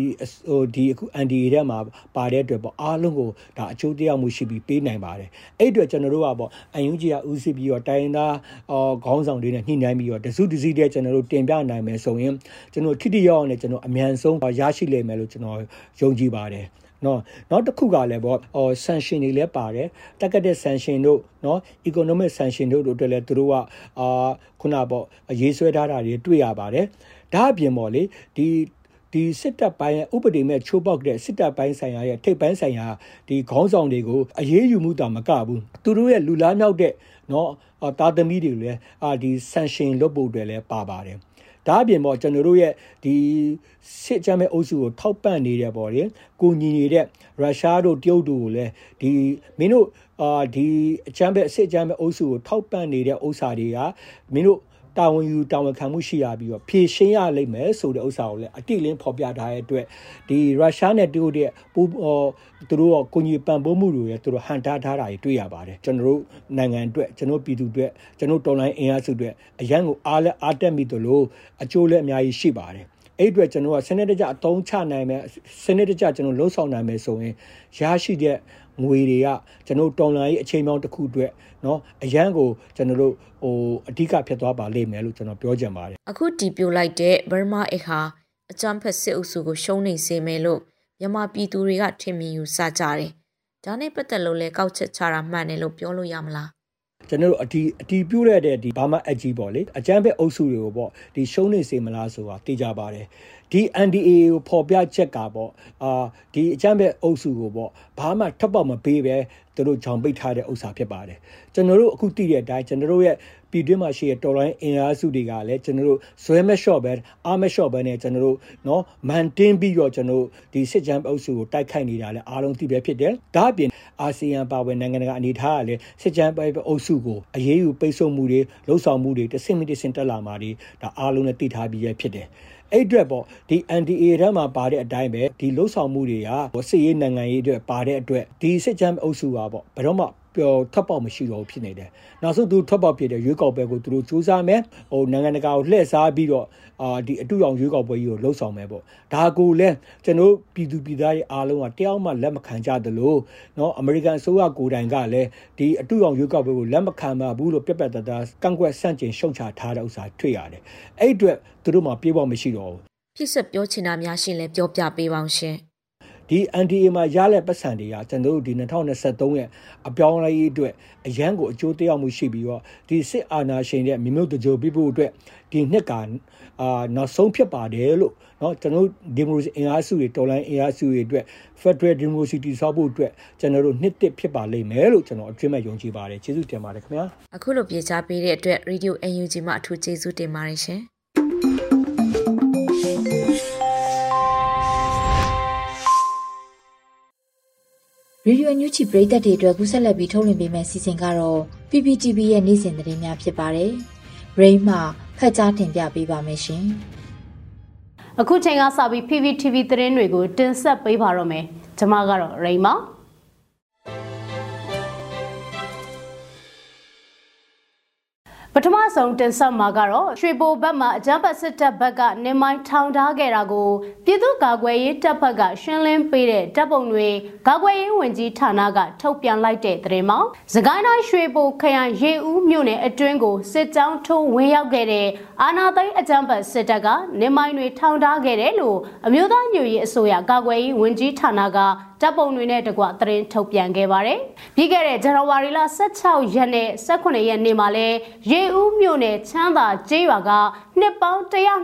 ဟိုဒီအခု NDA ထဲမှာပါတဲ့အတွက်ပေါ့အားလုံးကိုဒါအကျိုးတရားမှုရှိပြီးပေးနိုင်ပါတယ်အဲ့အတွက်ကျွန်တော်တို့ကပေါ့ UNG ကဦးစီးပြီးတော့တိုင်းသားအော်ခေါင်းဆောင်တွေနဲ့ညှိနှိုင်းပြီးတော့တစုတစည်းတည်းကျွန်တော်တို့တင်ပြနိုင်မယ်ဆိုရင်ကျွန်တော်ထိတိရောက်အောင်လည်းကျွန်တော်အမြန်ဆုံးရရှိလိမ့်မယ်လို့ကျွန်တော်ယုံကြည်ပါတယ်နော်နောက်တစ်ခုကလည်းပေါ့ဟော sanction တွေလည်းပါတယ်တက်ကတဲ့ sanction တို့နော် economic sanction တို့တို့အတွက်လည်းသူတို့ကအာခုနပေါ့ရေးဆွဲထားတာတွေတွေ့ရပါတယ်ဒါအပြင်ပေါ့လေဒီ ဒီစစ်တပ်ပိုင်းဥပဒေမဲ့ချိုးပေါက်တဲ့စစ်တပ်ပိုင်းဆိုင်ရာရဲ့ထိပ်ပိုင်းဆိုင်ရာဒီခေါင်းဆောင်တွေကိုအရေးယူမှုတာမကဘူးသူတို့ရဲ့လူလားမြောက်တဲ့เนาะတာသမီတွေလည်းအာဒီ sanction လုပ်ဖို့အတွက်လည်းပါပါတယ်ဒါအပြင်ပေါ့ကျွန်တော်တို့ရဲ့ဒီစစ်ကြမ်းမဲ့အုပ်စုကိုထောက်ပံ့နေတဲ့ပေါ့လေကိုညီနေတဲ့ရုရှားတို့တရုတ်တို့ကိုလည်းဒီမင်းတို့အာဒီအကြမ်းမဲ့အစစ်အကြမ်းမဲ့အုပ်စုကိုထောက်ပံ့နေတဲ့ဥစ္စာတွေကမင်းတို့ တာဝန်ယူတာဝန်ခံမှုရှိရပြီးတော့ဖြည့်ရှင်းရလိမ့်မယ်ဆိုတဲ့ဥစ္စာကိုလည်းအတိအလင်းဖော်ပြထားတဲ့အတွက်ဒီရုရှားနဲ့တရုတ်ရဲ့ပူသူတို့ကကိုကြီးပံ့ပိုးမှုတွေရဲ့သူတို့ဟန်တားထားတာတွေတွေ့ရပါတယ်ကျွန်တော်တို့နိုင်ငံအတွက်ကျွန်တော်ပြည်သူအတွက်ကျွန်တော်တော်လိုင်းအင်အားစုအတွက်အရန်ကိုအားလက်အားတက်မိသလိုအကျိုးလည်းအများကြီးရှိပါတယ်အဲ့အတွက်ကျွန်တော်ကစနစ်တကျအသုံးချနိုင်မယ်စနစ်တကျကျွန်တော်လှုပ်ဆောင်နိုင်မယ်ဆိုရင်ရရှိတဲ့ ငွေတွေကကျွန်တော်တော်လိုင်းရေးအချိန်ပေါင်းတစ်ခုအတွက်เนาะအရန်ကိုကျွန်တော်တို့ဟိုအဓိကဖြစ်သွားပါလိမ့်မယ်လို့ကျွန်တော်ပြောချင်ပါတယ်အခုတီပြိုလိုက်တဲ့ Burma အခါအကြမ်းဖက်စစ်အုပ်စုကိုရှုံးနေစေမယ်လို့မြန်မာပြည်သူတွေကထင်မြင်ယူဆကြတယ်ဒါနဲ့ပတ်သက်လို့လဲကောက်ချက်ချတာမှန်တယ်လို့ပြောလို့ရမလား ကျွန်တော်တို့အတီအတီပြိုးရတဲ့ဒီဘာမှအကြီးပေါ့လေအကြမ်းဖက်အုပ်စုတွေကိုပေါ့ဒီရှုံးနေစေမလားဆိုတာသိကြပါတယ်ဒီ NDA ကိုပေါ်ပြချက်ကပေါ့အာဒီအကြမ်းဖက်အုပ်စုကိုပေါ့ဘာမှထပ်ပေါက်မပေးပဲသူတို့ဂျောင်ပိတ်ထားတဲ့ဥစ္စာဖြစ်ပါတယ်ကျွန်တော်တို့အခုသိတဲ့အတိုင်းကျွန်တော်တို့ရဲ့ ပြည်တွင်းမှာရှိတဲ့တော်လိုင်းအင်အားစုတွေကလည်းကျွန်တော်တို့ဇွဲမလျှော့ပဲအားမလျှော့ပဲနဲ့ကျွန်တော်တို့နော်မန်တင်းပြီးတော့ကျွန်တော်တို့ဒီစစ်ကြမ်းအုပ်စုကိုတိုက်ခိုက်နေတာလည်းအားလုံးသိပဲဖြစ်တယ်။ဒါအပြင်အာဆီယံပါဝင်နိုင်ငံတကာအနေထားကလည်းစစ်ကြမ်းပိုက်အုပ်စုကိုအရေးယူပိတ်ဆို့မှုတွေလှုပ်ဆောင်မှုတွေတစ်ဆင့်မတစ်ဆင့်တက်လာမှာတွေဒါအားလုံးနဲ့သိထားပြီးရဖြစ်တယ်။အဲ့အတွက်ပေါ့ဒီ NDA ထဲမှာပါတဲ့အတိုင်းပဲဒီလှုပ်ဆောင်မှုတွေကစစ်ရေးနိုင်ငံရေးအတွက်ပါတဲ့အတွက်ဒီစစ်ကြမ်းအုပ်စုကပေါ့ဘယ်တော့မှ ထွက်ပေါက်မရှိတော့ဘူးဖြစ်နေတယ်။နောက်ဆုံးသူထွက်ပေါက်ဖြစ်တဲ့ရွေးကောက်ပွဲကိုသူတို့စူးစမ်းမယ်။ဟိုနိုင်ငံတကာကိုလှည့်စားပြီးတော့အာဒီအတူအောင်ရွေးကောက်ပွဲကြီးကိုလှုပ်ဆောင်မယ်ပေါ့။ဒါကိုလည်းကျွန်တော်ပြည်သူပြည်သားတွေအားလုံးကတယောက်မှလက်မခံကြသလိုเนาะအမေရိကန်အစိုးရကိုယ်တိုင်ကလည်းဒီအတူအောင်ရွေးကောက်ပွဲကိုလက်မခံပါဘူးလို့ပြက်ပြက်တသားကန့်ကွက်ဆန့်ကျင်ရှုံချထားတဲ့ဥစ္စာတွေ့ရတယ်။အဲ့အတွက်သူတို့မှပြေးပေါက်မရှိတော့ဘူး။ဖြစ်ဆက်ပြောချင်တာများရှင်လဲပြောပြပေးပါအောင်ရှင်။ ဒီ NDA မှာရတဲ့ပတ်စံတွေကကျွန်တော်တို့ဒီ2023ရဲ့အပြောင်းအလဲရေးအတွက်အရန်ကိုအကျိုးတရားမှုရှိပြီးတော့ဒီစစ်အာဏာရှင်တဲ့မြို့မြို့တကြိုပြဖို့အတွက်ဒီနှစ်ကအာနောက်ဆုံးဖြစ်ပါတယ်လို့เนาะကျွန်တော်တို့ဒီမိုကရေစီအင်အားစုတွေတော်လိုင်းအင်အားစုတွေအတွက် Federal Democracy ဆောက်ဖို့အတွက်ကျွန်တော်တို့နှစ်တစ်ဖြစ်ပါလိမ့်မယ်လို့ကျွန်တော်အထွေးမဲ့ယုံကြည်ပါတယ်ကျေးဇူးတင်ပါတယ်ခင်ဗျာအခုလိုပြေချပေးတဲ့အတွက် Radio UNG မှာအထူးကျေးဇူးတင်ပါတယ်ရှင် ရေဒီယိုညူချီပရိသတ်တွေအတွက်ကူးဆက်လက်ပြီးထုတ်လွှင့်ပေးမယ့်စီစဉ်ကတော့ PPTV ရဲ့နေ့စဉ်သတင်းများဖြစ်ပါတယ်။ရိမ့်မှဖတ်ကြားတင်ပြပေးပါမယ်ရှင်။အခုချိန်ကစပြီး PPTV သတင်းတွေကိုတင်ဆက်ပေးပါတော့မယ်။ကျွန်မကတော့ရိမ့် ထမဆုံးတင်ဆက်မှာကတော့ရွှေဘိုဘက်မှာအကြမ်းဖက်စစ်တပ်ဘက်ကနေမိုင်းထောင်ထားခဲ့တာကိုပြည်သူ့ကာကွယ်ရေးတပ်ဖက်ကရှင်းလင်းပေးတဲ့တပ်ပုံတွေကာကွယ်ရေးဝန်ကြီးဌာနကထုတ်ပြန်လိုက်တဲ့သတင်းမှာစကိုင်းတိုင်းရွှေဘိုခရိုင်ရေဦးမြို့နယ်အတွင်းကိုစစ်ကြောင်းထိုးဝင်ရောက်ခဲ့တဲ့အာနာသိန်းအကြမ်းဖက်စစ်တပ်ကနေမိုင်းတွေထောင်ထားခဲ့တယ်လို့အမျိုးသားညွရေးအစိုးရကာကွယ်ရေးဝန်ကြီးဌာနက ဓာတ်ပုံတွေနဲ့တကွသတင်းထုတ်ပြန်ခဲ့ပါတယ်။ပြီးခဲ့တဲ့ဇန်နဝါရီလ16ရက်နဲ့18ရက်နေ့မှာလည်းရေဦးမြို့နယ်ချမ်းသာကျေးရွာကနှစ်ပေါင်း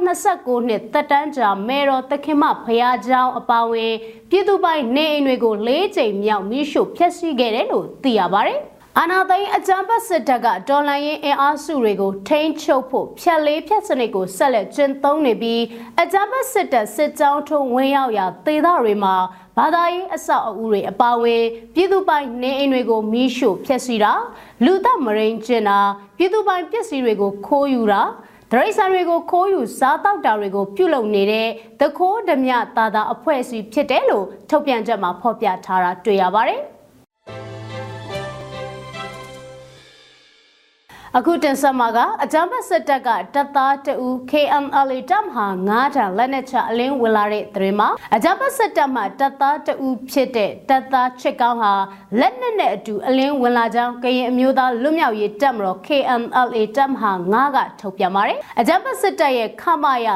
129နှစ်သက်တမ်းကြာမေတော်သခင်မဖရာကျောင်းအပါအဝင်ပြည်သူပိုင်နေအိမ်တွေကို၄ချိန်မြောက်မိရှုဖျက်ဆီးခဲ့တယ်လို့သိရပါတယ်။အာနာသိန်းအကြံပတ်စစ်တပ်ကဒေါ်လာရင်းအင်အားစုတွေကိုထိန်းချုပ်ဖို့ဖြက်လေးဖြက်စနစ်ကိုဆက်လက်ကျင့်သုံးနေပြီးအကြံပတ်စစ်တပ်စစ်ကြောင်းထုံးဝင်ရောက်ရာဒေသတွေမှာ ဘာသာရေးအဆောက်အဦတွေအပါအဝင်ပြည်သူပိုင်နေအိမ်တွေကိုမီးရှို့ဖျက်ဆီးတာလူသက်မရိန်ကျင်တာပြည်သူပိုင်ပစ္စည်းတွေကိုခိုးယူတာဒရိษံတွေကိုခိုးယူစားတောက်တာတွေကိုပြုလုပ်နေတဲ့သခိုးဓမြတာတာအဖွဲ့အစည်းဖြစ်တယ်လို့ထုတ်ပြန်ချက်မှာဖော်ပြထားတာတွေ့ရပါတယ်။ အခုတင်ဆက်မှာကအကြမ်းဖက်စစ်တပ်ကတပ်သားတအူ KMLA တပ်မဟာ9တန်လက်နက်ချအလင်းဝင်လာတဲ့သတင်းမှာအကြမ်းဖက်စစ်တပ်မှတပ်သားတအူဖြစ်တဲ့တပ်သားချစ်ကောင်းဟာလက်နက်နဲ့အတူအလင်းဝင်လာကြောင်းကရင်အမျိုးသားလွတ်မြောက်ရေးတပ်မတော် KMLA တပ်မဟာ9ကထုတ်ပြန်ပါတယ်အကြမ်းဖက်စစ်တပ်ရဲ့ခမရ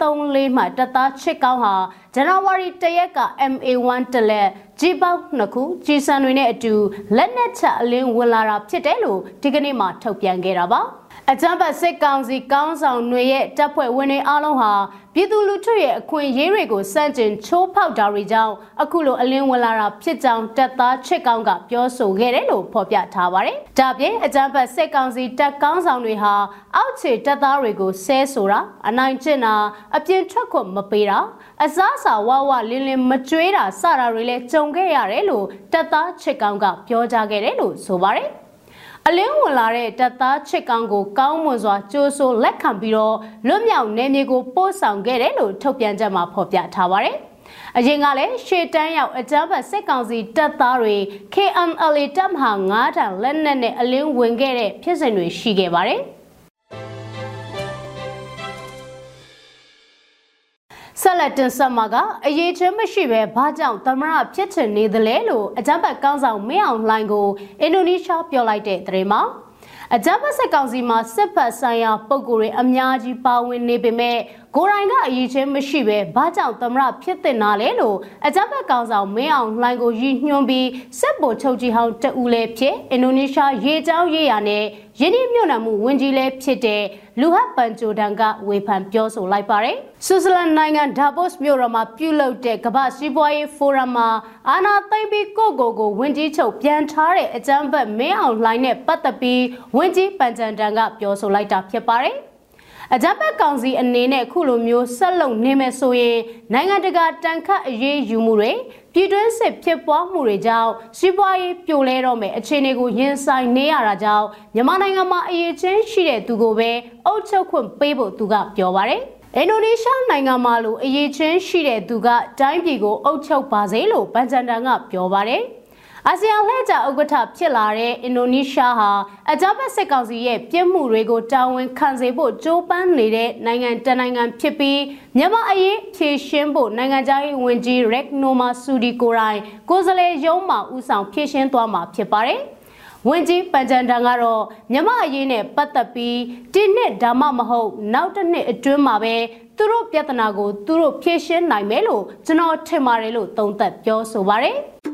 434မှတပ်သားချစ်ကောင်းဟာ ဇန်နဝါရီ၁ရက်က MA1 တလက်ကြီးပေါက်နှစ်ခုကြီးစံတွေနဲ့အတူလက်နက်ချအလင်းဝင်လာတာဖြစ်တယ်လို့ဒီကနေ့မှထုတ်ပြန်ခဲ့တာပါ။ အကြမ်းဖက်စစ်ကောင်စီကောင်းဆောင်တွေရဲ့တပ်ဖွဲ့ဝင်တွေအားလုံးဟာပြည်သူလူထုရဲ့အခွင့်အရေးတွေကိုစန့်ကျင်ချိုးဖောက်တာတွေကြောင့်အခုလိုအလင်းဝင်လာတာဖြစ်ကြောင်းတပ်သားချစ်ကောင်းကပြောဆိုခဲ့တယ်လို့ဖော်ပြထားပါတယ်။ဒါပြင်အကြမ်းဖက်စစ်ကောင်စီတပ်ကောင်းဆောင်တွေဟာအောက်ခြေတပ်သားတွေကိုဆဲဆိုတာအနိုင်ကျင့်တာအပြင်းထွက်ခွင့်မပေးတာအစားအစာဝဝလင်းလင်းမကြွေးတာစတာတွေလည်းကြုံခဲ့ရတယ်လို့တပ်သားချစ်ကောင်းကပြောကြားခဲ့တယ်လို့ဆိုပါတယ်။ အလင်းဝင်လာတဲ့တပ်သားချစ်ကောင်ကိုကောင်းမွန်စွာကြိုးဆိုလက်ခံပြီးတော့လွတ်မြောက်နေမြေကိုပို့ဆောင်ခဲ့တယ်လို့ထုတ်ပြန်ချက်မှာဖော်ပြထားပါတယ်။အရင်ကလည်းရှေ့တန်းရောက်အကြမ်းဖက်စစ်ကောင်စီတပ်သားတွေ KMLA တပ်မဟာ9တန်လက်နက်နဲ့အလင်းဝင်ခဲ့တဲ့ဖြစ်စဉ်တွေရှိခဲ့ပါတယ်။ ဆက်လက်တင်ဆက်မှာကအရေးချင်းမရှိပဲဘာကြောင့်သမရဖြစ်ချင်နေသလဲလို့အကြမ်းဖက်ကောင်းဆောင်မင်းအောင်လှိုင်ကိုအင်ဒိုနီးရှားပြောလိုက်တဲ့သတင်းမှာအကြမ်းဖက်စစ်ကောင်စီမှာစစ်ဖက်ဆိုင်ရာပုံကိုယ်တွေအများကြီးပါဝင်နေပေမဲ့ကိုရိုင်းကအရေးချင်းမရှိပဲဘာကြောင့်သမရဖြစ်တင်တာလဲလို့အကြမ်းဖက်ကောင်ဆောင်မင်းအောင်လှိုင်ကိုရည်ညွှန်းပြီးစစ်ဗိုလ်ချုပ်ကြီးဟောင်းတဦးလည်းဖြစ်အင်ဒိုနီးရှားရေကြောင်းရေးရာနဲ့ယင်းဒီမြို့နယ်မှုဝင်ကြီးလည်းဖြစ်တဲ့ လူဟတ်ပန်ဂျိုဒန်ကဝေဖန်ပြောဆိုလိုက်ပါတယ်။ဆွစ်ဇာလန်နိုင်ငံဒါဗို့စ်မြို့တော်မှာပြုလုပ်တဲ့ကမ္ဘာစီးပွားရေးဖိုရမ်မှာအာနာသိမ့်ပြီးကိုကိုကိုဝင်ကြီးချုပ်ပြန်ထားတဲ့အကြမ်းဖက်မင်းအောင်လှိုင်းနဲ့ပတ်သက်ပြီးဝင်ကြီးပန်ဂျန်တန်ကပြောဆိုလိုက်တာဖြစ်ပါတယ်။ အကြမ်းဖက်ကောင်စီအနေနဲ့ခုလိုမျိုးဆက်လုပ်နေမယ်ဆိုရင်နိုင်ငံတကာတန်ခတ်အရေးယူမှုတွေပြည်တွင်းစစ်ဖြစ်ပွားမှုတွေကြောင့်စီးပွားရေးပြိုလဲတော့မယ်အခြေအနေကိုရင်ဆိုင်နေရတာကြောင့်မြန်မာနိုင်ငံမှာအရေးချင်းရှိတဲ့သူကိုပဲအုပ်ချုပ်ခွင့်ပေးဖို့သူကပြောပါတယ်အင်ဒိုနီးရှားနိုင်ငံမှာလိုအရေးချင်းရှိတဲ့သူကတိုင်းပြည်ကိုအုပ်ချုပ်ပါစေလို့ဘန်ဂျန်တန်ကပြောပါတယ်။ အာဆီယံလှည့်ကြဥက္ကဋ္ဌဖြစ်လာတဲ့အင်ဒိုနီးရှားဟာအကြမ်းဖက်စစ်ကောင်စီရဲ့ပြစ်မှုတွေကိုတာဝန်ခံစေဖို့ကြိုးပမ်းနေတဲ့နိုင်ငံတနိုင်ငံဖြစ်ပြီးမြန်မာအရေးဖြေရှင်းဖို့နိုင်ငံခြားရေးဝန်ကြီးရက်နိုမာဆူဒီကိုရိုင်ကိုယ်စားလှယ်ရုံးမှဦးဆောင်ဖြေရှင်းသွားမှာဖြစ်ပါတယ်။ဝန်ကြီးပန်ဂျန်တန်ကတော့မြမအရေးနဲ့ပတ်သက်ပြီးဒီနှစ်ဒါမှမဟုတ်နောက်တစ်နှစ်အတွင်းမှာပဲသူတို့ပြဿနာကိုသူတို့ဖြေရှင်းနိုင်မယ်လို့ကျွန်တော်ထင်ပါတယ်လို့သုံးသပ်ပြောဆိုပါတယ်။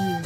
ူ